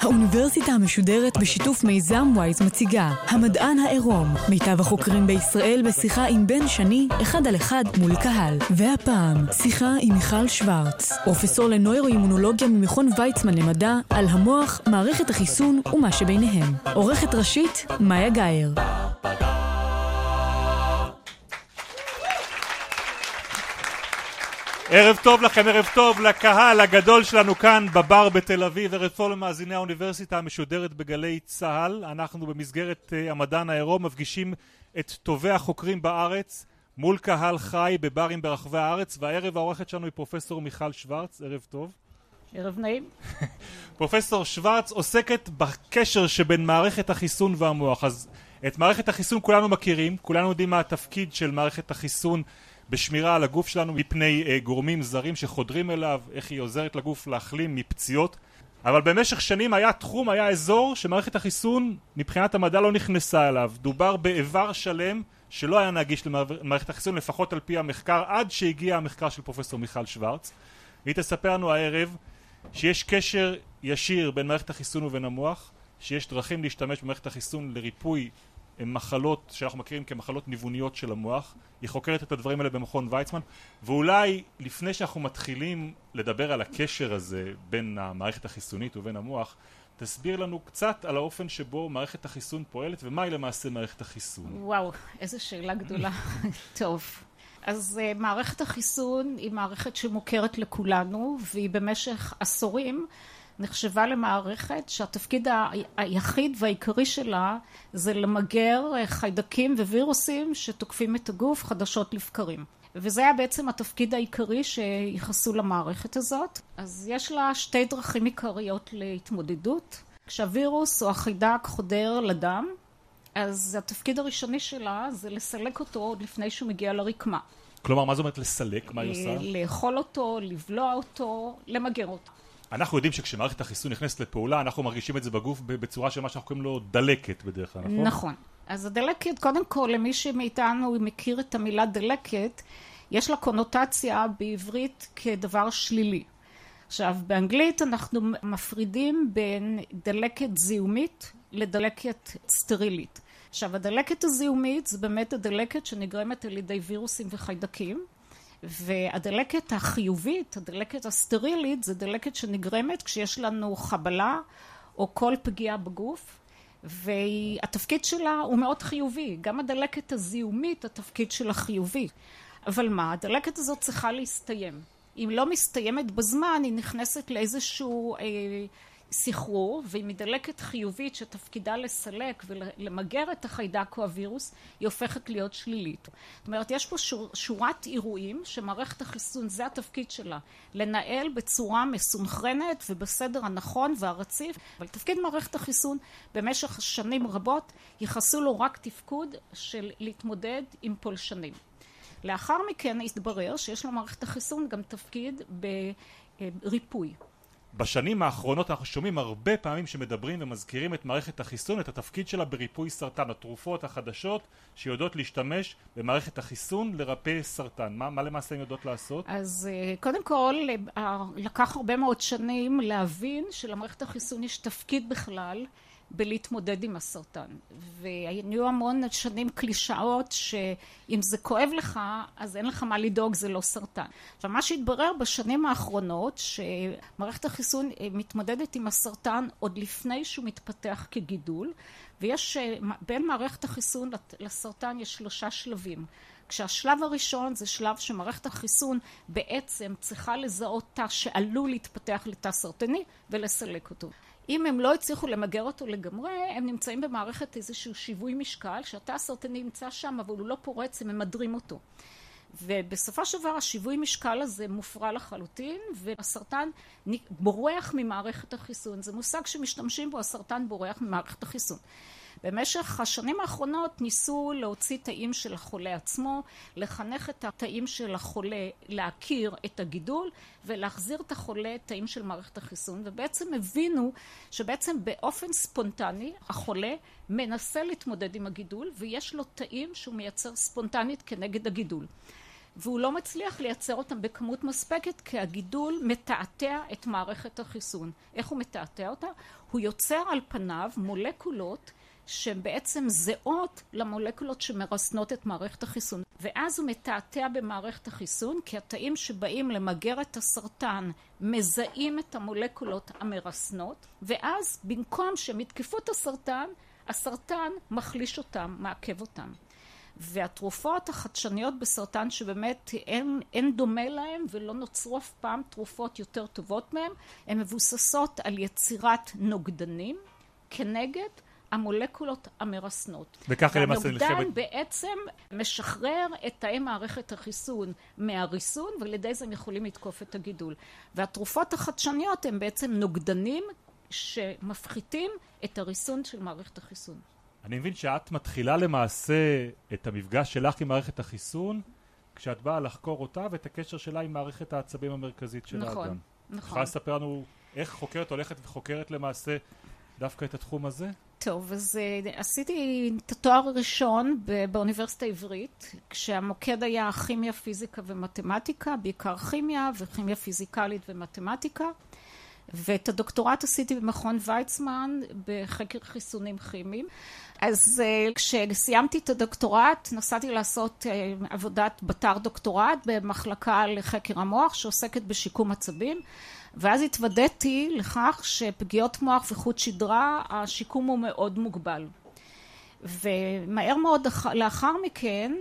האוניברסיטה המשודרת בשיתוף מיזם וויז מציגה המדען העירום מיטב החוקרים בישראל בשיחה עם בן שני אחד על אחד מול קהל. והפעם שיחה עם מיכל שוורץ פרופסור לנוירואימונולוגיה ממכון ויצמן למדע על המוח, מערכת החיסון ומה שביניהם. עורכת ראשית מאיה גאייר ערב טוב לכם, ערב טוב לקהל הגדול שלנו כאן בבר בתל אביב, ערב טוב למאזיני האוניברסיטה המשודרת בגלי צה"ל. אנחנו במסגרת uh, המדען העירום מפגישים את טובי החוקרים בארץ מול קהל חי בברים ברחבי הארץ, והערב העורכת שלנו היא פרופסור מיכל שוורץ, ערב טוב. ערב נעים. פרופסור שוורץ עוסקת בקשר שבין מערכת החיסון והמוח. אז את מערכת החיסון כולנו מכירים, כולנו יודעים מה התפקיד של מערכת החיסון בשמירה על הגוף שלנו מפני uh, גורמים זרים שחודרים אליו, איך היא עוזרת לגוף להחלים מפציעות. אבל במשך שנים היה תחום, היה אזור שמערכת החיסון מבחינת המדע לא נכנסה אליו. דובר באיבר שלם שלא היה נגיש למערכת החיסון לפחות על פי המחקר עד שהגיע המחקר של פרופסור מיכל שוורץ. והיא תספר לנו הערב שיש קשר ישיר בין מערכת החיסון ובין המוח שיש דרכים להשתמש במערכת החיסון לריפוי מחלות שאנחנו מכירים כמחלות ניווניות של המוח היא חוקרת את הדברים האלה במכון ויצמן ואולי לפני שאנחנו מתחילים לדבר על הקשר הזה בין המערכת החיסונית ובין המוח תסביר לנו קצת על האופן שבו מערכת החיסון פועלת ומהי למעשה מערכת החיסון. וואו, איזו שאלה גדולה. טוב. אז uh, מערכת החיסון היא מערכת שמוכרת לכולנו והיא במשך עשורים נחשבה למערכת שהתפקיד היחיד והעיקרי שלה זה למגר חיידקים ווירוסים שתוקפים את הגוף חדשות לבקרים. וזה היה בעצם התפקיד העיקרי שיחסו למערכת הזאת. אז יש לה שתי דרכים עיקריות להתמודדות. כשהווירוס או החיידק חודר לדם אז התפקיד הראשוני שלה זה לסלק אותו עוד לפני שהוא מגיע לרקמה. כלומר מה זאת אומרת לסלק? מה היא עושה? לאכול אותו, לבלוע אותו, למגר אותו אנחנו יודעים שכשמערכת החיסון נכנסת לפעולה אנחנו מרגישים את זה בגוף בצורה של מה שאנחנו קוראים לו דלקת בדרך כלל, נכון? נכון. אז הדלקת, קודם כל למי שמאיתנו מכיר את המילה דלקת, יש לה קונוטציה בעברית כדבר שלילי. עכשיו באנגלית אנחנו מפרידים בין דלקת זיהומית לדלקת סטרילית. עכשיו הדלקת הזיהומית זה באמת הדלקת שנגרמת על ידי וירוסים וחיידקים והדלקת החיובית, הדלקת הסטרילית, זה דלקת שנגרמת כשיש לנו חבלה או כל פגיעה בגוף והתפקיד שלה הוא מאוד חיובי, גם הדלקת הזיהומית התפקיד שלה חיובי. אבל מה, הדלקת הזאת צריכה להסתיים. אם לא מסתיימת בזמן היא נכנסת לאיזשהו אה, סחרור והיא מדלקת חיובית שתפקידה לסלק ולמגר את החיידק או הווירוס היא הופכת להיות שלילית. זאת אומרת יש פה שור, שורת אירועים שמערכת החיסון זה התפקיד שלה לנהל בצורה מסונכרנת ובסדר הנכון והרציף אבל תפקיד מערכת החיסון במשך שנים רבות ייחסו לו רק תפקוד של להתמודד עם פולשנים. לאחר מכן התברר שיש למערכת החיסון גם תפקיד בריפוי בשנים האחרונות אנחנו שומעים הרבה פעמים שמדברים ומזכירים את מערכת החיסון, את התפקיד שלה בריפוי סרטן, התרופות החדשות שיודעות להשתמש במערכת החיסון לרפא סרטן. מה, מה למעשה הן יודעות לעשות? אז אה, קודם כל אה, לקח הרבה מאוד שנים להבין שלמערכת החיסון יש תפקיד בכלל בלהתמודד עם הסרטן. והיו המון שנים קלישאות שאם זה כואב לך אז אין לך מה לדאוג זה לא סרטן. עכשיו מה שהתברר בשנים האחרונות שמערכת החיסון מתמודדת עם הסרטן עוד לפני שהוא מתפתח כגידול ויש בין מערכת החיסון לסרטן יש שלושה שלבים. כשהשלב הראשון זה שלב שמערכת החיסון בעצם צריכה לזהות תא שעלול להתפתח לתא סרטני ולסלק אותו אם הם לא הצליחו למגר אותו לגמרי הם נמצאים במערכת איזשהו שיווי משקל שהתא הסרטני נמצא שם אבל הוא לא פורץ הם ממדרים אותו. ובסופו של דבר השיווי משקל הזה מופרע לחלוטין והסרטן בורח ממערכת החיסון. זה מושג שמשתמשים בו הסרטן בורח ממערכת החיסון במשך השנים האחרונות ניסו להוציא תאים של החולה עצמו, לחנך את התאים של החולה להכיר את הגידול ולהחזיר את החולה תאים של מערכת החיסון ובעצם הבינו שבעצם באופן ספונטני החולה מנסה להתמודד עם הגידול ויש לו תאים שהוא מייצר ספונטנית כנגד הגידול והוא לא מצליח לייצר אותם בכמות מספקת כי הגידול מתעתע את מערכת החיסון. איך הוא מתעתע אותה? הוא יוצר על פניו מולקולות שהן בעצם זהות למולקולות שמרסנות את מערכת החיסון. ואז הוא מתעתע במערכת החיסון כי התאים שבאים למגר את הסרטן מזהים את המולקולות המרסנות ואז במקום שהם יתקפו את הסרטן הסרטן מחליש אותם, מעכב אותם. והתרופות החדשניות בסרטן שבאמת אין, אין דומה להם ולא נוצרו אף פעם תרופות יותר טובות מהם הן מבוססות על יצירת נוגדנים כנגד המולקולות המרסנות. וככה למעשה נלחמת... והנוגדן בעצם משחרר את תאי מערכת החיסון מהריסון ועל ידי זה הם יכולים לתקוף את הגידול. והתרופות החדשניות הן בעצם נוגדנים שמפחיתים את הריסון של מערכת החיסון. אני מבין שאת מתחילה למעשה את המפגש שלך עם מערכת החיסון כשאת באה לחקור אותה ואת הקשר שלה עם מערכת העצבים המרכזית של נכון, האדם. נכון. יכולה לספר לנו איך חוקרת הולכת וחוקרת למעשה דווקא את התחום הזה? טוב, אז uh, עשיתי את התואר הראשון באוניברסיטה העברית, כשהמוקד היה כימיה, פיזיקה ומתמטיקה, בעיקר כימיה וכימיה פיזיקלית ומתמטיקה. ואת הדוקטורט עשיתי במכון ויצמן בחקר חיסונים כימיים. אז uh, כשסיימתי את הדוקטורט נסעתי לעשות uh, עבודת בתר דוקטורט במחלקה לחקר המוח שעוסקת בשיקום עצבים ואז התוודעתי לכך שפגיעות מוח וחוט שדרה השיקום הוא מאוד מוגבל. ומהר מאוד לאחר מכן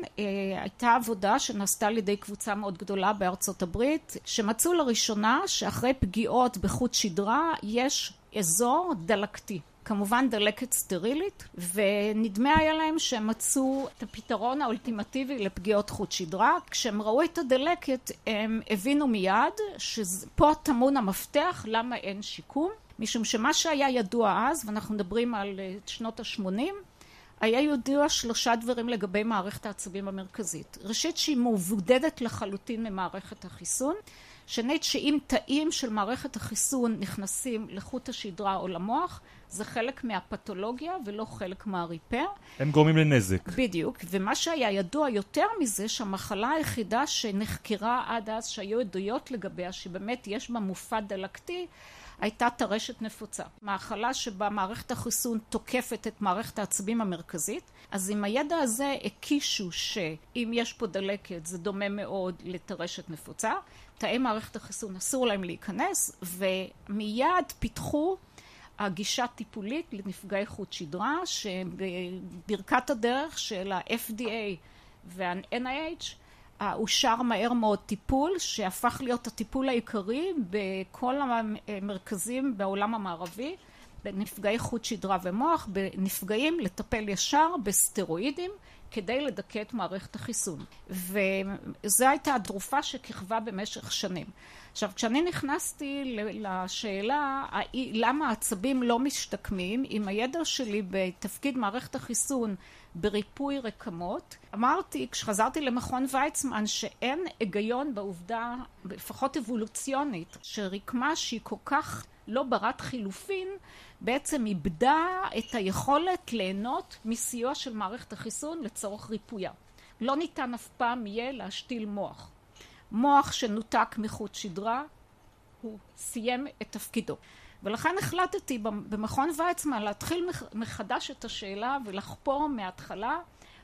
הייתה עבודה שנעשתה על ידי קבוצה מאוד גדולה בארצות הברית שמצאו לראשונה שאחרי פגיעות בחוט שדרה יש אזור דלקתי כמובן דלקת סטרילית ונדמה היה להם שהם מצאו את הפתרון האולטימטיבי לפגיעות חוט שדרה. כשהם ראו את הדלקת הם הבינו מיד שפה טמון המפתח למה אין שיקום. משום שמה שהיה ידוע אז ואנחנו מדברים על שנות השמונים היה ידוע שלושה דברים לגבי מערכת העצבים המרכזית. ראשית שהיא מבודדת לחלוטין ממערכת החיסון שנית שאם תאים של מערכת החיסון נכנסים לחוט השדרה או למוח זה חלק מהפתולוגיה ולא חלק מהריפר. הם גורמים לנזק. בדיוק, ומה שהיה ידוע יותר מזה שהמחלה היחידה שנחקרה עד אז שהיו עדויות לגביה שבאמת יש בה מופע דלקתי הייתה טרשת נפוצה. מחלה שבה מערכת החיסון תוקפת את מערכת העצבים המרכזית אז עם הידע הזה הקישו שאם יש פה דלקת זה דומה מאוד לטרשת נפוצה תאי מערכת החיסון אסור להם להיכנס ומיד פיתחו הגישה טיפולית לנפגעי חוט שדרה שבברכת הדרך של ה-FDA וה-NIH אושר מהר מאוד טיפול שהפך להיות הטיפול העיקרי בכל המרכזים בעולם המערבי בנפגעי חוט שדרה ומוח בנפגעים לטפל ישר בסטרואידים כדי לדכא את מערכת החיסון. וזו הייתה התרופה שכיכבה במשך שנים עכשיו כשאני נכנסתי לשאלה למה העצבים לא משתקמים עם הידע שלי בתפקיד מערכת החיסון בריפוי רקמות אמרתי כשחזרתי למכון ויצמן שאין היגיון בעובדה לפחות אבולוציונית שרקמה שהיא כל כך לא ברת חילופין בעצם איבדה את היכולת ליהנות מסיוע של מערכת החיסון לצורך ריפויה. לא ניתן אף פעם יהיה להשתיל מוח מוח שנותק מחוט שדרה הוא סיים את תפקידו ולכן החלטתי במכון ויצמן להתחיל מחדש את השאלה ולחפור מההתחלה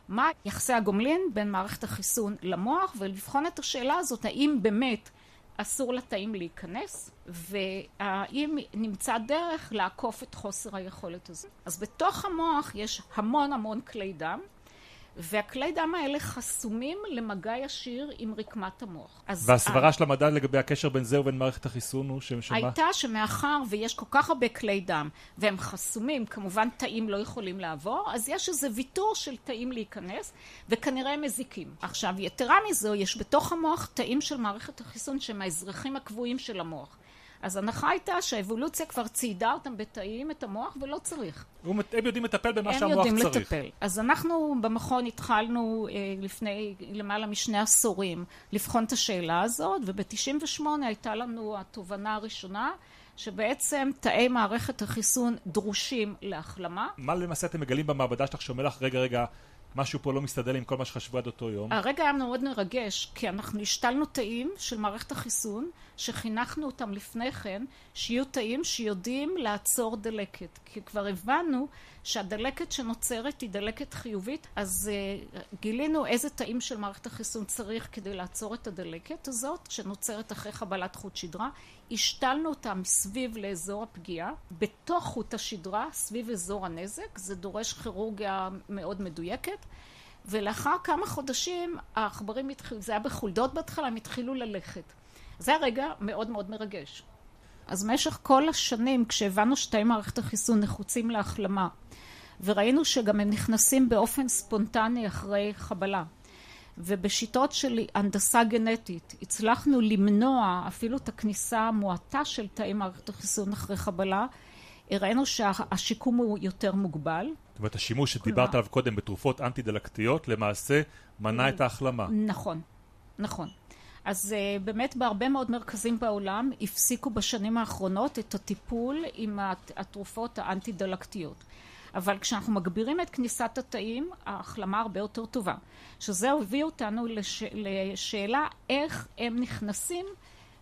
מה יחסי הגומלין בין מערכת החיסון למוח ולבחון את השאלה הזאת האם באמת אסור לתאים להיכנס והאם נמצא דרך לעקוף את חוסר היכולת הזה. אז בתוך המוח יש המון המון כלי דם והכלי דם האלה חסומים למגע ישיר עם רקמת המוח. והסברה של המדע לגבי הקשר בין זה ובין מערכת החיסון הוא שמה? הייתה שמאחר ויש כל כך הרבה כלי דם והם חסומים, כמובן תאים לא יכולים לעבור, אז יש איזה ויתור של תאים להיכנס וכנראה הם מזיקים. עכשיו יתרה מזו, יש בתוך המוח תאים של מערכת החיסון שהם האזרחים הקבועים של המוח. אז ההנחה הייתה שהאבולוציה כבר ציידה אותם בתאים, את המוח, ולא צריך. הם יודעים לטפל במה שהמוח צריך. הם יודעים. לטפל. אז אנחנו במכון התחלנו אה, לפני למעלה משני עשורים לבחון את השאלה הזאת, וב-98 הייתה לנו התובנה הראשונה, שבעצם תאי מערכת החיסון דרושים להחלמה. מה למעשה אתם מגלים במעבדה שלך שאומר לך, רגע, רגע, משהו פה לא מסתדר עם כל מה שחשבו עד אותו יום. הרגע היה מאוד מרגש, כי אנחנו השתלנו תאים של מערכת החיסון, שחינכנו אותם לפני כן, שיהיו תאים שיודעים לעצור דלקת. כי כבר הבנו שהדלקת שנוצרת היא דלקת חיובית, אז uh, גילינו איזה תאים של מערכת החיסון צריך כדי לעצור את הדלקת הזאת, שנוצרת אחרי חבלת חוט שדרה. השתלנו אותם סביב לאזור הפגיעה, בתוך חוט השדרה, סביב אזור הנזק, זה דורש כירורגיה מאוד מדויקת, ולאחר כמה חודשים העכברים התחילו, זה היה בחולדות בהתחלה, הם התחילו ללכת. זה היה רגע מאוד מאוד מרגש. אז במשך כל השנים, כשהבנו שתאי מערכת החיסון נחוצים להחלמה, וראינו שגם הם נכנסים באופן ספונטני אחרי חבלה, ובשיטות של הנדסה גנטית הצלחנו למנוע אפילו את הכניסה המועטה של תאי מערכת החיסון אחרי חבלה, הראינו שהשיקום הוא יותר מוגבל. זאת אומרת, השימוש שדיברת עליו קודם בתרופות אנטי-דלקתיות למעשה מנע את ההחלמה. נכון, נכון. אז uh, באמת בהרבה מאוד מרכזים בעולם הפסיקו בשנים האחרונות את הטיפול עם התרופות האנטי-דלקתיות. אבל כשאנחנו מגבירים את כניסת התאים, ההחלמה הרבה יותר טובה. שזה הביא אותנו לש... לשאלה איך הם נכנסים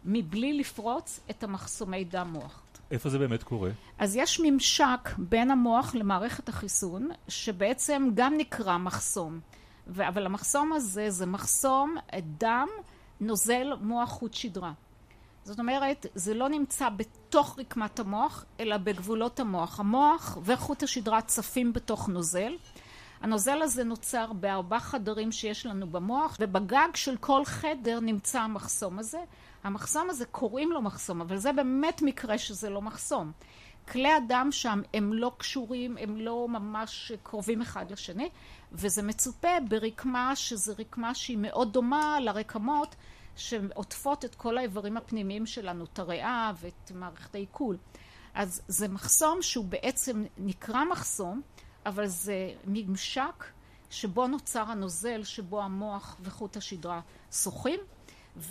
מבלי לפרוץ את המחסומי דם מוח. איפה זה באמת קורה? אז יש ממשק בין המוח למערכת החיסון, שבעצם גם נקרא מחסום. ו... אבל המחסום הזה זה מחסום דם נוזל מוח חוט שדרה. זאת אומרת, זה לא נמצא בתוך רקמת המוח, אלא בגבולות המוח. המוח וחוט השדרה צפים בתוך נוזל. הנוזל הזה נוצר בארבע חדרים שיש לנו במוח, ובגג של כל חדר נמצא המחסום הזה. המחסום הזה קוראים לו מחסום, אבל זה באמת מקרה שזה לא מחסום. כלי הדם שם הם לא קשורים, הם לא ממש קרובים אחד לשני, וזה מצופה ברקמה שזה רקמה שהיא מאוד דומה לרקמות שעוטפות את כל האיברים הפנימיים שלנו, את הריאה ואת מערכת העיכול. אז זה מחסום שהוא בעצם נקרא מחסום, אבל זה ממשק שבו נוצר הנוזל, שבו המוח וחוט השדרה שוחים,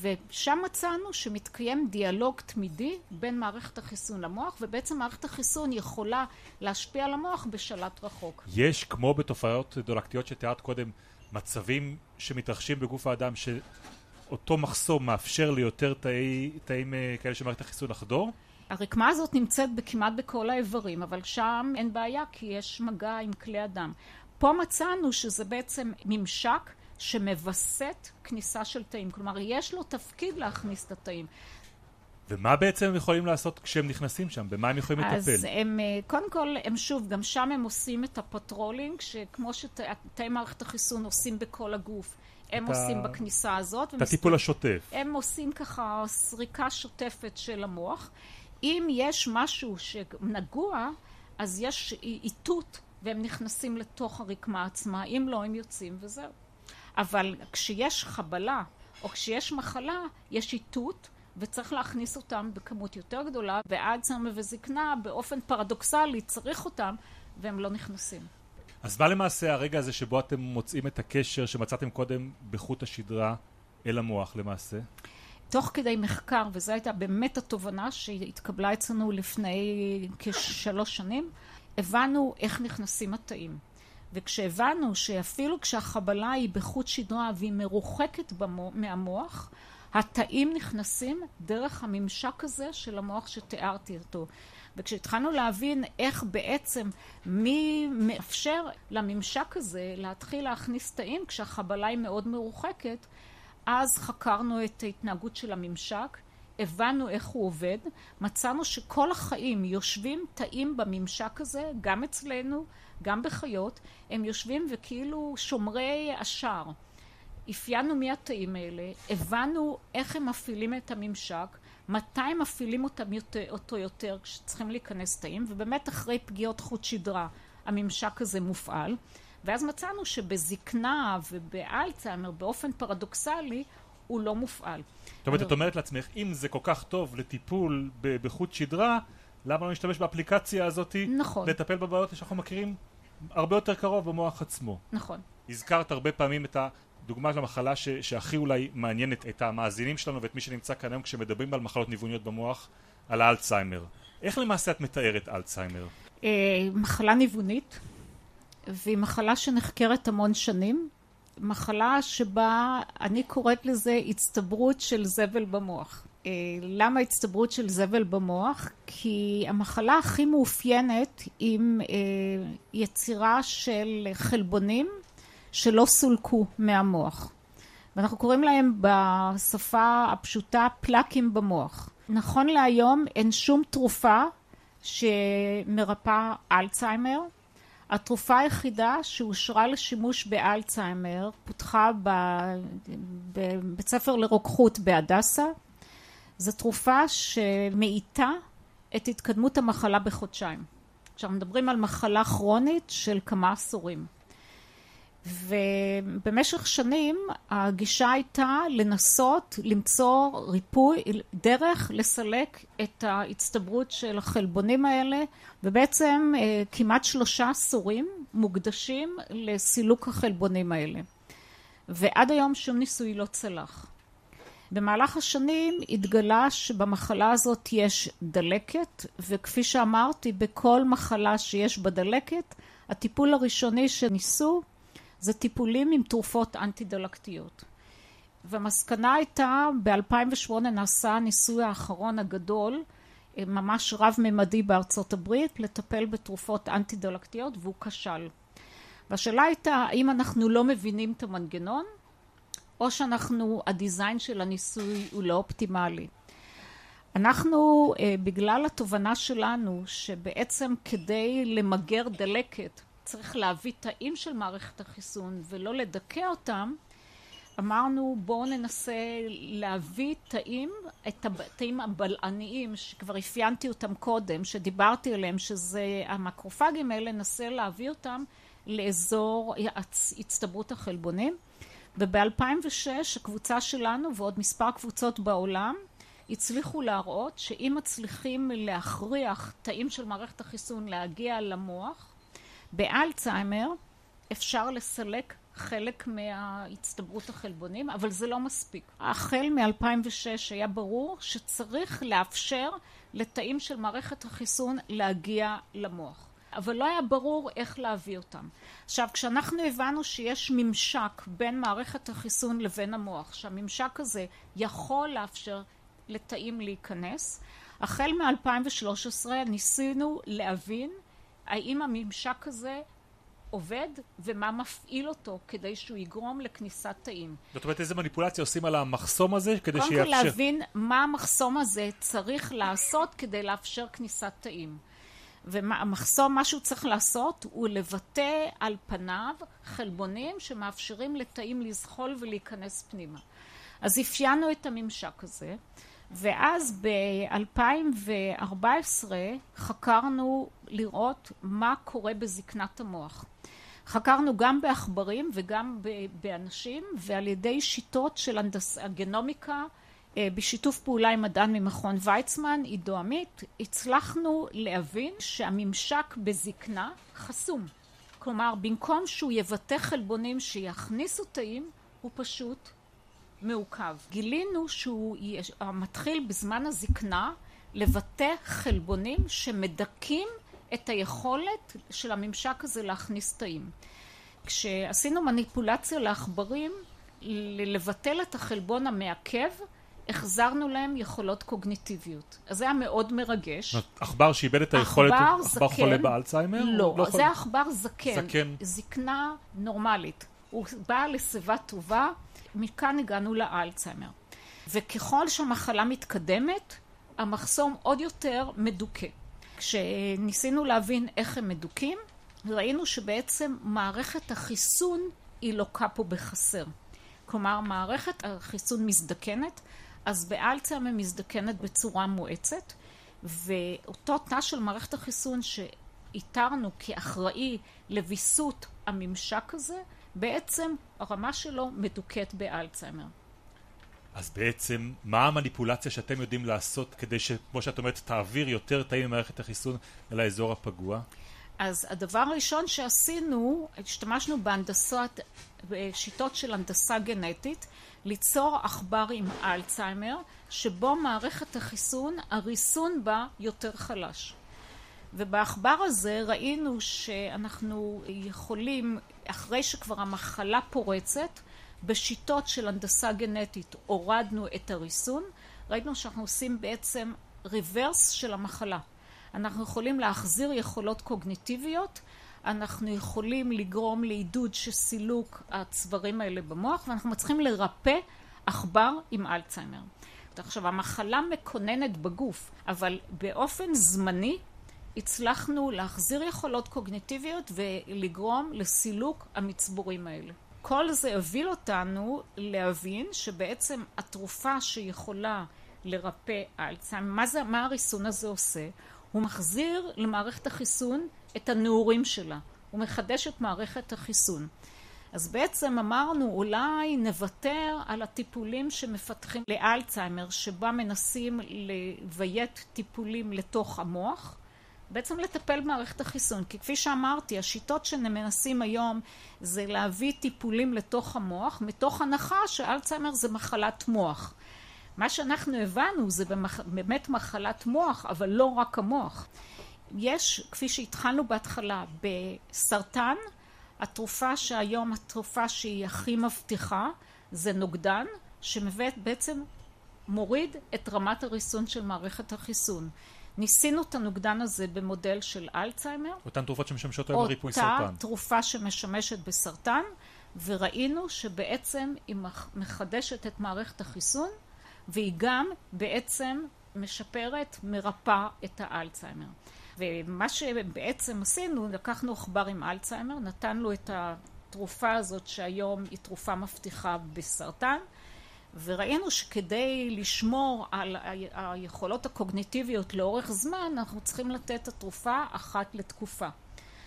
ושם מצאנו שמתקיים דיאלוג תמידי בין מערכת החיסון למוח, ובעצם מערכת החיסון יכולה להשפיע על המוח בשלט רחוק. יש, כמו בתופעות דולקתיות שתיארת קודם, מצבים שמתרחשים בגוף האדם ש... אותו מחסום מאפשר ליותר תאי, תאים אה, כאלה של מערכת החיסון לחדור? הרקמה הזאת נמצאת כמעט בכל האיברים, אבל שם אין בעיה כי יש מגע עם כלי הדם. פה מצאנו שזה בעצם ממשק שמווסת כניסה של תאים, כלומר יש לו תפקיד להכניס את התאים. ומה בעצם הם יכולים לעשות כשהם נכנסים שם? במה הם יכולים לטפל? אז הם, אה, קודם כל, הם שוב, גם שם הם עושים את ה patrolling, שכמו שתאי מערכת החיסון עושים בכל הגוף. הם עושים. בכניסה הזאת. את הטיפול השוטף. הם עושים ככה סריקה שוטפת של המוח. אם יש משהו שנגוע, אז יש איתות והם נכנסים לתוך הרקמה עצמה, אם לא הם יוצאים וזהו. אבל כשיש חבלה או כשיש מחלה, יש איתות וצריך להכניס אותם בכמות יותר גדולה, ואלצהיימר וזקנה באופן פרדוקסלי צריך אותם והם לא נכנסים. אז מה למעשה הרגע הזה שבו אתם מוצאים את הקשר שמצאתם קודם בחוט השדרה אל המוח למעשה? תוך כדי מחקר, וזו הייתה באמת התובנה שהתקבלה אצלנו לפני כשלוש שנים, הבנו איך נכנסים התאים. וכשהבנו שאפילו כשהחבלה היא בחוט שדרה והיא מרוחקת במו, מהמוח, התאים נכנסים דרך הממשק הזה של המוח שתיארתי אותו. וכשהתחלנו להבין איך בעצם מי מאפשר לממשק הזה להתחיל להכניס תאים כשהחבלה היא מאוד מרוחקת, אז חקרנו את ההתנהגות של הממשק, הבנו איך הוא עובד, מצאנו שכל החיים יושבים תאים בממשק הזה, גם אצלנו, גם בחיות, הם יושבים וכאילו שומרי השער. אפיינו מי התאים האלה, הבנו איך הם מפעילים את הממשק, מתי מפעילים אותם יותר, אותו יותר כשצריכים להיכנס תאים, ובאמת אחרי פגיעות חוט שדרה הממשק הזה מופעל, ואז מצאנו שבזקנה ובאלצהיימר באופן פרדוקסלי הוא לא מופעל. זאת אומרת, את אומרת לעצמך, אם זה כל כך טוב לטיפול בחוט שדרה, למה לא נשתמש באפליקציה הזאת? נכון. לטפל בבעיות שאנחנו מכירים הרבה יותר קרוב במוח עצמו. נכון. הזכרת הרבה פעמים את הדוגמה של המחלה ש- שהכי אולי מעניינת את המאזינים שלנו ואת מי שנמצא כאן היום כשמדברים על מחלות ניווניות במוח, על האלצהיימר. איך למעשה את מתארת אלצהיימר? אה, מחלה ניוונית, והיא מחלה שנחקרת המון שנים. מחלה שבה אני קוראת לזה הצטברות של זבל במוח. אה, למה הצטברות של זבל במוח? כי המחלה הכי מאופיינת עם אה, יצירה של חלבונים שלא סולקו מהמוח. ואנחנו קוראים להם בשפה הפשוטה פלאקים במוח. נכון להיום אין שום תרופה שמרפאה אלצהיימר. התרופה היחידה שאושרה לשימוש באלצהיימר פותחה בבית ספר לרוקחות בהדסה. זו תרופה שמאיטה את התקדמות המחלה בחודשיים. עכשיו מדברים על מחלה כרונית של כמה עשורים. ובמשך שנים הגישה הייתה לנסות למצוא ריפוי, דרך לסלק את ההצטברות של החלבונים האלה ובעצם כמעט שלושה עשורים מוקדשים לסילוק החלבונים האלה ועד היום שום ניסוי לא צלח. במהלך השנים התגלה שבמחלה הזאת יש דלקת וכפי שאמרתי בכל מחלה שיש בה דלקת הטיפול הראשוני שניסו זה טיפולים עם תרופות אנטי דלקתיות. והמסקנה הייתה ב-2008 נעשה הניסוי האחרון הגדול ממש רב ממדי בארצות הברית לטפל בתרופות אנטי דלקתיות והוא כשל. והשאלה הייתה האם אנחנו לא מבינים את המנגנון או שאנחנו הדיזיין של הניסוי הוא לא אופטימלי. אנחנו בגלל התובנה שלנו שבעצם כדי למגר דלקת צריך להביא תאים של מערכת החיסון ולא לדכא אותם אמרנו בואו ננסה להביא תאים, את התאים הבלעניים שכבר אפיינתי אותם קודם, שדיברתי עליהם שזה המקרופגים האלה, ננסה להביא אותם לאזור הצטברות החלבונים. וב-2006 הקבוצה שלנו ועוד מספר קבוצות בעולם הצליחו להראות שאם מצליחים להכריח תאים של מערכת החיסון להגיע למוח באלצהיימר אפשר לסלק חלק מהצטברות החלבונים אבל זה לא מספיק. החל מ-2006 היה ברור שצריך לאפשר לתאים של מערכת החיסון להגיע למוח אבל לא היה ברור איך להביא אותם. עכשיו כשאנחנו הבנו שיש ממשק בין מערכת החיסון לבין המוח שהממשק הזה יכול לאפשר לתאים להיכנס החל מ-2013 ניסינו להבין האם הממשק הזה עובד ומה מפעיל אותו כדי שהוא יגרום לכניסת תאים. זאת אומרת איזה מניפולציה עושים על המחסום הזה כדי שיאפשר? קודם כל להבין מה המחסום הזה צריך לעשות כדי לאפשר כניסת תאים. והמחסום מה שהוא צריך לעשות הוא לבטא על פניו חלבונים שמאפשרים לתאים לזחול ולהיכנס פנימה. אז אפיינו את הממשק הזה ואז ב-2014 חקרנו לראות מה קורה בזקנת המוח. חקרנו גם בעכברים וגם באנשים ועל ידי שיטות של הגנומיקה בשיתוף פעולה עם מדען ממכון ויצמן, עידו עמית, הצלחנו להבין שהממשק בזקנה חסום. כלומר במקום שהוא יבטא חלבונים שיכניסו תאים הוא פשוט מעוכב. גילינו שהוא מתחיל בזמן הזקנה לבטא חלבונים שמדכאים את היכולת של הממשק הזה להכניס תאים. כשעשינו מניפולציה לעכברים לבטל את החלבון המעכב החזרנו להם יכולות קוגניטיביות. אז זה היה מאוד מרגש. עכבר שאיבד את היכולת, עכבר חולה באלצהיימר? לא, לא זה עכבר זקן. זקן. זקנה נורמלית. הוא בא לשיבה טובה מכאן הגענו לאלצהיימר. וככל שהמחלה מתקדמת המחסום עוד יותר מדוכא. כשניסינו להבין איך הם מדוכאים ראינו שבעצם מערכת החיסון היא לוקה פה בחסר. כלומר מערכת החיסון מזדקנת אז באלצהיימר מזדקנת בצורה מואצת ואותו תא של מערכת החיסון שאיתרנו כאחראי לוויסות הממשק הזה בעצם הרמה שלו מדוכאת באלצהיימר. אז בעצם, מה המניפולציה שאתם יודעים לעשות כדי שכמו שאת אומרת, תעביר יותר תאים ממערכת החיסון אל האזור הפגוע? אז הדבר הראשון שעשינו, השתמשנו בהנדסות, בשיטות של הנדסה גנטית, ליצור עכבר עם אלצהיימר, שבו מערכת החיסון, הריסון בה יותר חלש. ובעכבר הזה ראינו שאנחנו יכולים, אחרי שכבר המחלה פורצת, בשיטות של הנדסה גנטית הורדנו את הריסון, ראינו שאנחנו עושים בעצם ריברס של המחלה. אנחנו יכולים להחזיר יכולות קוגניטיביות, אנחנו יכולים לגרום לעידוד של סילוק הצווארים האלה במוח, ואנחנו מצליחים לרפא עכבר עם אלצהיימר. עכשיו, המחלה מקוננת בגוף, אבל באופן זמני הצלחנו להחזיר יכולות קוגניטיביות ולגרום לסילוק המצבורים האלה. כל זה הוביל אותנו להבין שבעצם התרופה שיכולה לרפא אלצהיימר, מה, מה הריסון הזה עושה? הוא מחזיר למערכת החיסון את הנעורים שלה, הוא מחדש את מערכת החיסון. אז בעצם אמרנו אולי נוותר על הטיפולים שמפתחים לאלצהיימר שבה מנסים לביית טיפולים לתוך המוח בעצם לטפל במערכת החיסון כי כפי שאמרתי השיטות שמנסים היום זה להביא טיפולים לתוך המוח מתוך הנחה שאלצהיימר זה מחלת מוח. מה שאנחנו הבנו זה באמת מחלת מוח אבל לא רק המוח. יש כפי שהתחלנו בהתחלה בסרטן התרופה שהיום התרופה שהיא הכי מבטיחה זה נוגדן שבעצם מוריד את רמת הריסון של מערכת החיסון ניסינו את הנוגדן הזה במודל של אלצהיימר. אותן תרופות שמשמשות היום בריפוי סרטן. אותה תרופה שמשמשת בסרטן, וראינו שבעצם היא מחדשת את מערכת החיסון, והיא גם בעצם משפרת, מרפאה את האלצהיימר. ומה שבעצם עשינו, לקחנו עכבר עם אלצהיימר, נתנו את התרופה הזאת שהיום היא תרופה מבטיחה בסרטן, וראינו שכדי לשמור על היכולות הקוגניטיביות לאורך זמן, אנחנו צריכים לתת את התרופה אחת לתקופה.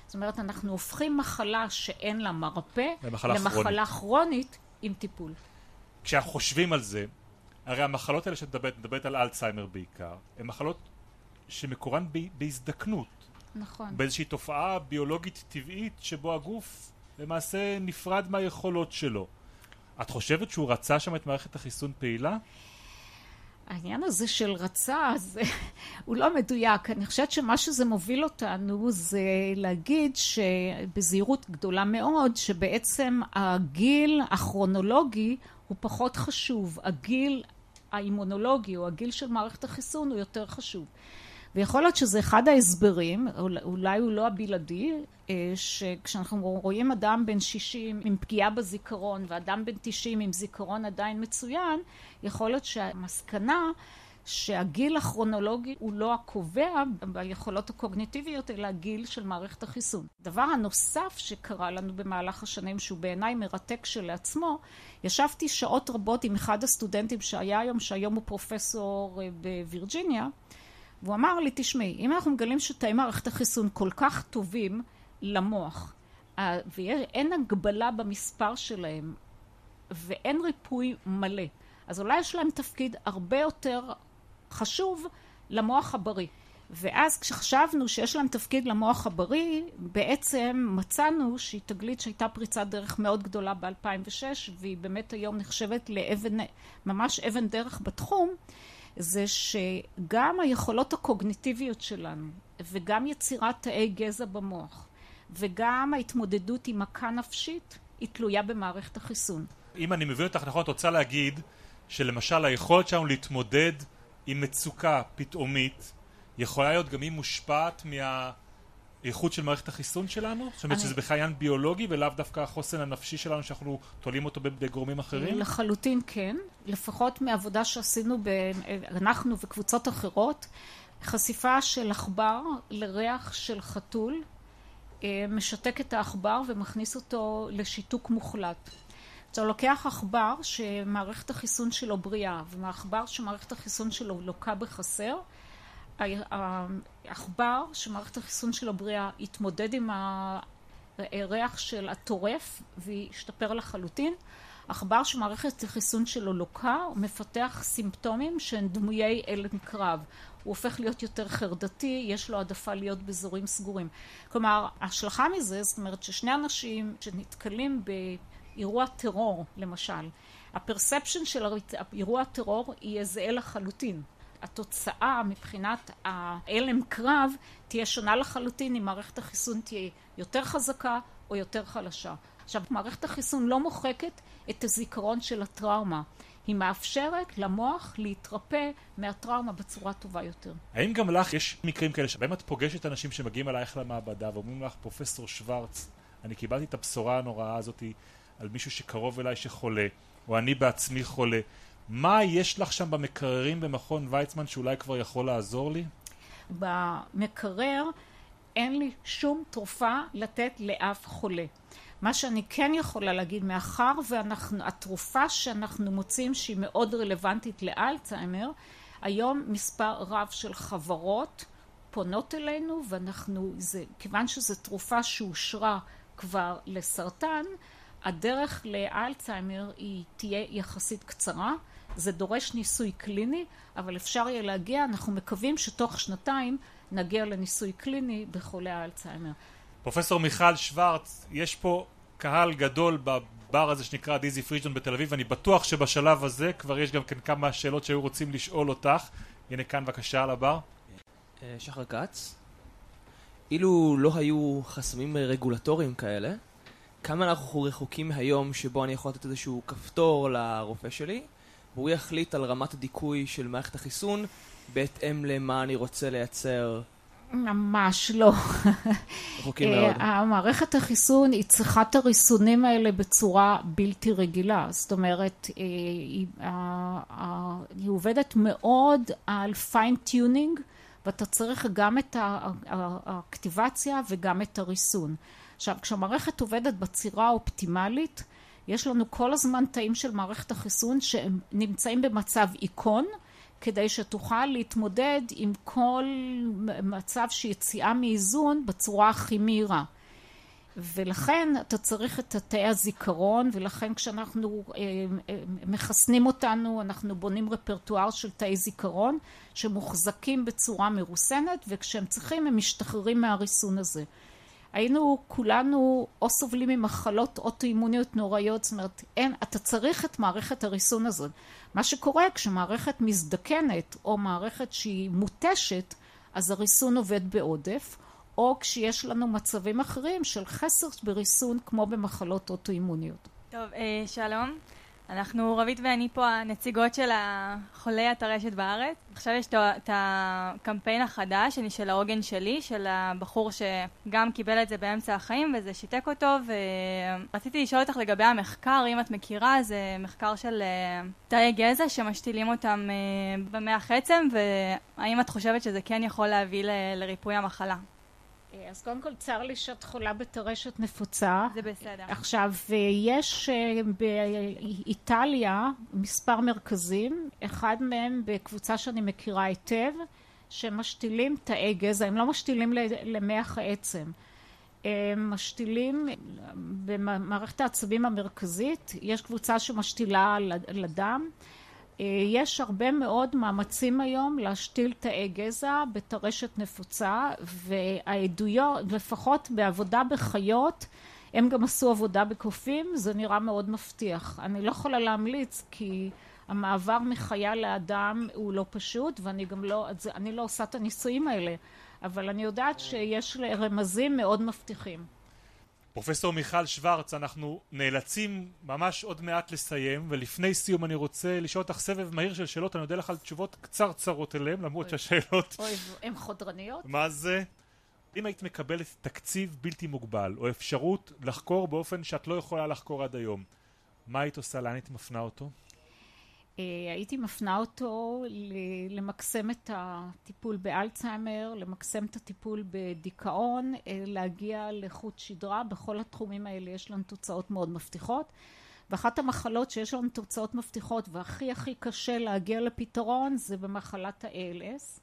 זאת אומרת, אנחנו הופכים מחלה שאין לה מרפא למחלה, למחלה כרונית עם טיפול. כשאנחנו חושבים על זה, הרי המחלות האלה שאת מדברת, מדברת על אלצהיימר בעיקר, הן מחלות שמקורן בהזדקנות. נכון. באיזושהי תופעה ביולוגית טבעית שבו הגוף למעשה נפרד מהיכולות שלו. את חושבת שהוא רצה שם את מערכת החיסון פעילה? העניין הזה של רצה, זה, הוא לא מדויק. אני חושבת שמה שזה מוביל אותנו זה להגיד שבזהירות גדולה מאוד, שבעצם הגיל הכרונולוגי הוא פחות חשוב. הגיל האימונולוגי או הגיל של מערכת החיסון הוא יותר חשוב. ויכול להיות שזה אחד ההסברים, אולי הוא לא הבלעדי, אה, שכשאנחנו רואים אדם בן 60 עם פגיעה בזיכרון ואדם בן 90 עם זיכרון עדיין מצוין, יכול להיות שהמסקנה שהגיל הכרונולוגי הוא לא הקובע ביכולות הקוגניטיביות אלא הגיל של מערכת החיסון. דבר הנוסף שקרה לנו במהלך השנים שהוא בעיניי מרתק כשלעצמו, ישבתי שעות רבות עם אחד הסטודנטים שהיה היום, שהיום הוא פרופסור אה, בווירג'יניה והוא אמר לי, תשמעי, אם אנחנו מגלים שתאי מערכת החיסון כל כך טובים למוח, אה, ואין הגבלה במספר שלהם, ואין ריפוי מלא, אז אולי יש להם תפקיד הרבה יותר חשוב למוח הבריא. ואז כשחשבנו שיש להם תפקיד למוח הבריא, בעצם מצאנו שהיא תגלית שהייתה פריצת דרך מאוד גדולה ב-2006, והיא באמת היום נחשבת לאבן, ממש אבן דרך בתחום. זה שגם היכולות הקוגניטיביות שלנו וגם יצירת תאי גזע במוח וגם ההתמודדות עם מכה נפשית היא תלויה במערכת החיסון. אם אני מבין אותך נכון, את רוצה להגיד שלמשל היכולת שלנו להתמודד עם מצוקה פתאומית יכולה להיות גם היא מושפעת מה... איכות של מערכת החיסון שלנו? זאת אומרת אני... שזה בכלל עניין ביולוגי ולאו דווקא החוסן הנפשי שלנו שאנחנו תולים אותו בגורמים אחרים? לחלוטין כן, לפחות מעבודה שעשינו, ב... אנחנו וקבוצות אחרות, חשיפה של עכבר לריח של חתול אה, משתק את העכבר ומכניס אותו לשיתוק מוחלט. עכשיו לוקח עכבר שמערכת החיסון שלו בריאה ומעכבר שמערכת החיסון שלו לוקה בחסר העכבר שמערכת החיסון של הבריאה יתמודד עם הריח של הטורף וישתפר לחלוטין. עכבר שמערכת החיסון שלו לוקה, הוא מפתח סימפטומים שהם דמויי הלם קרב. הוא הופך להיות יותר חרדתי, יש לו העדפה להיות באזורים סגורים. כלומר, ההשלכה מזה, זאת אומרת ששני אנשים שנתקלים באירוע טרור, למשל, הפרספשן של אירוע הטרור יהיה זהה לחלוטין. התוצאה מבחינת ההלם קרב תהיה שונה לחלוטין אם מערכת החיסון תהיה יותר חזקה או יותר חלשה. עכשיו, מערכת החיסון לא מוחקת את הזיכרון של הטראומה. היא מאפשרת למוח להתרפא מהטראומה בצורה טובה יותר. האם גם לך יש מקרים כאלה שבהם את פוגשת אנשים שמגיעים אלייך למעבדה ואומרים לך, פרופסור שוורץ, אני קיבלתי את הבשורה הנוראה הזאת על מישהו שקרוב אליי שחולה, או אני בעצמי חולה. מה יש לך שם במקררים במכון ויצמן שאולי כבר יכול לעזור לי? במקרר אין לי שום תרופה לתת לאף חולה. מה שאני כן יכולה להגיד, מאחר והתרופה שאנחנו מוצאים שהיא מאוד רלוונטית לאלצהיימר, היום מספר רב של חברות פונות אלינו ואנחנו, זה, כיוון שזו תרופה שאושרה כבר לסרטן, הדרך לאלצהיימר היא תהיה יחסית קצרה, זה דורש ניסוי קליני, אבל אפשר יהיה להגיע, אנחנו מקווים שתוך שנתיים נגיע לניסוי קליני בחולי האלצהיימר. פרופסור מיכל שוורץ, יש פה קהל גדול בבר הזה שנקרא דיזי פריג'ון בתל אביב, ואני בטוח שבשלב הזה כבר יש גם כן כמה שאלות שהיו רוצים לשאול אותך. הנה כאן בבקשה על הבר. אה, שחר כץ, אילו לא היו חסמים רגולטוריים כאלה, כמה אנחנו רחוקים מהיום שבו אני יכול לתת איזשהו כפתור לרופא שלי, והוא יחליט על רמת הדיכוי של מערכת החיסון בהתאם למה אני רוצה לייצר ממש לא. רחוקים מאוד. המערכת החיסון היא צריכה את הריסונים האלה בצורה בלתי רגילה. זאת אומרת, אה, היא, היא עובדת מאוד על fine tuning, ואתה צריך גם את האקטיבציה וגם את הריסון. עכשיו, כשהמערכת עובדת בצירה האופטימלית, יש לנו כל הזמן תאים של מערכת החיסון שהם נמצאים במצב איכון, כדי שתוכל להתמודד עם כל מצב של יציאה מאיזון בצורה הכי מהירה. ולכן אתה צריך את תאי הזיכרון, ולכן כשאנחנו אה, אה, מחסנים אותנו, אנחנו בונים רפרטואר של תאי זיכרון שמוחזקים בצורה מרוסנת, וכשהם צריכים הם משתחררים מהריסון הזה. היינו כולנו או סובלים ממחלות אוטואימוניות נוראיות, זאת אומרת, אין, אתה צריך את מערכת הריסון הזאת. מה שקורה כשמערכת מזדקנת או מערכת שהיא מותשת, אז הריסון עובד בעודף, או כשיש לנו מצבים אחרים של חסר בריסון כמו במחלות אוטואימוניות. טוב, אה, שלום. אנחנו, רבית ואני פה הנציגות של חולי הטרשת בארץ. עכשיו יש את הקמפיין החדש, אני של העוגן שלי, של הבחור שגם קיבל את זה באמצע החיים וזה שיתק אותו, ורציתי לשאול אותך לגבי המחקר, אם את מכירה, זה מחקר של אה, תאי גזע שמשתילים אותם אה, במח עצם, והאם את חושבת שזה כן יכול להביא לריפוי המחלה? אה, אז קודם כל צר לי שאת חולה בטרשת נפוצה. זה בסדר. עכשיו, אה, יש אה, באיטליה מספר מרכזים, אחד מהם בקבוצה שאני מכירה היטב, שמשתילים תאי גזע, הם לא משתילים למח העצם. הם משתילים במערכת העצבים המרכזית, יש קבוצה שמשתילה לדם. אה, יש הרבה מאוד מאמצים היום להשתיל תאי גזע בטרשת נפוצה והעדויות, לפחות בעבודה בחיות, הם גם עשו עבודה בקופים, זה נראה מאוד מבטיח. אני לא יכולה להמליץ כי המעבר מחיה לאדם הוא לא פשוט ואני גם לא, אני לא עושה את הניסויים האלה, אבל אני יודעת שיש רמזים מאוד מבטיחים. פרופסור מיכל שוורץ, אנחנו נאלצים ממש עוד מעט לסיים, ולפני סיום אני רוצה לשאול אותך סבב מהיר של שאלות, אני אודה לך על תשובות קצרצרות אליהן, למרות שהשאלות... אוי, הן חודרניות? מה זה? אם היית מקבלת תקציב בלתי מוגבל, או אפשרות לחקור באופן שאת לא יכולה לחקור עד היום, מה היית עושה? לאן היית מפנה אותו? אה, הייתי מפנה אותו למקסם את הטיפול באלצהיימר, למקסם את הטיפול בדיכאון, אה, להגיע לחוט שדרה, בכל התחומים האלה יש לנו תוצאות מאוד מבטיחות. ואחת המחלות שיש לנו תוצאות מבטיחות והכי הכי קשה להגיע לפתרון זה במחלת ה-ALS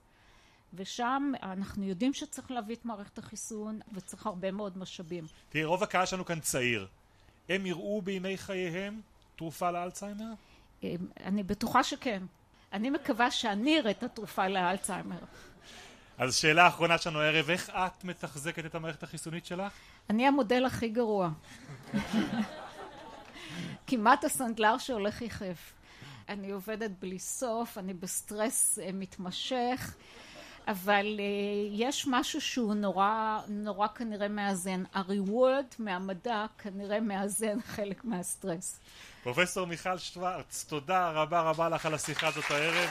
ושם אנחנו יודעים שצריך להביא את מערכת החיסון וצריך הרבה מאוד משאבים. תראי, רוב הקהל שלנו כאן צעיר. הם יראו בימי חייהם תרופה לאלצהיימר? אה, אני בטוחה שכן. אני מקווה שאני אראה את התרופה לאלצהיימר. אז שאלה אחרונה שלנו הערב, איך את מתחזקת את המערכת החיסונית שלך? אני המודל הכי גרוע. כמעט הסנדלר שהולך יחף. אני עובדת בלי סוף, אני בסטרס אה, מתמשך, אבל אה, יש משהו שהוא נורא, נורא כנראה מאזן. ה-reward מהמדע כנראה מאזן חלק מהסטרס. פרופסור מיכל שוורץ, תודה רבה רבה לך על השיחה הזאת הערב.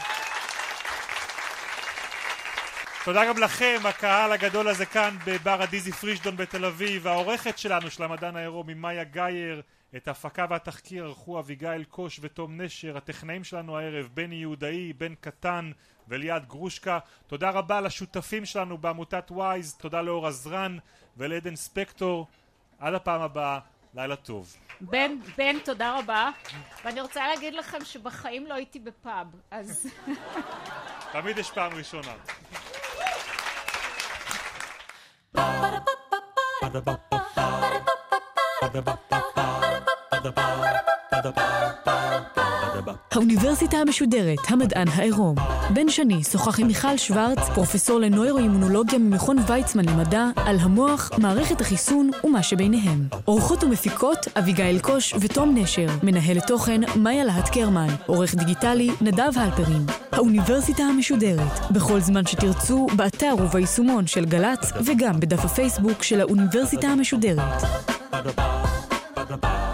תודה גם לכם, הקהל הגדול הזה כאן בבר הדיזי פרישדון בתל אביב, העורכת שלנו של המדען העירומי מאיה גאייר, את ההפקה והתחקיר ערכו אביגיל קוש ותום נשר, הטכנאים שלנו הערב בני יהודאי, בן קטן וליעד גרושקה. תודה רבה לשותפים שלנו בעמותת וויז, תודה לאור עזרן ולעדן ספקטור. עד הפעם הבאה, לילה טוב. בן, בן, תודה רבה. ואני רוצה להגיד לכם שבחיים לא הייתי בפאב, אז... תמיד יש פעם ראשונה. האוניברסיטה המשודרת, המדען העירום. בן שני שוחח עם מיכל שוורץ, פרופסור לנוירואימונולוגיה ממכון ויצמן למדע, על המוח, מערכת החיסון ומה שביניהם. אורחות ומפיקות, אביגיל קוש ותום נשר. מנהלת תוכן, מאיה להט קרמן. עורך דיגיטלי, נדב הלפרין. האוניברסיטה המשודרת, בכל זמן שתרצו, באתר וביישומון של גל"צ, וגם בדף הפייסבוק של האוניברסיטה המשודרת. Ba-da-ba, ba-da-ba.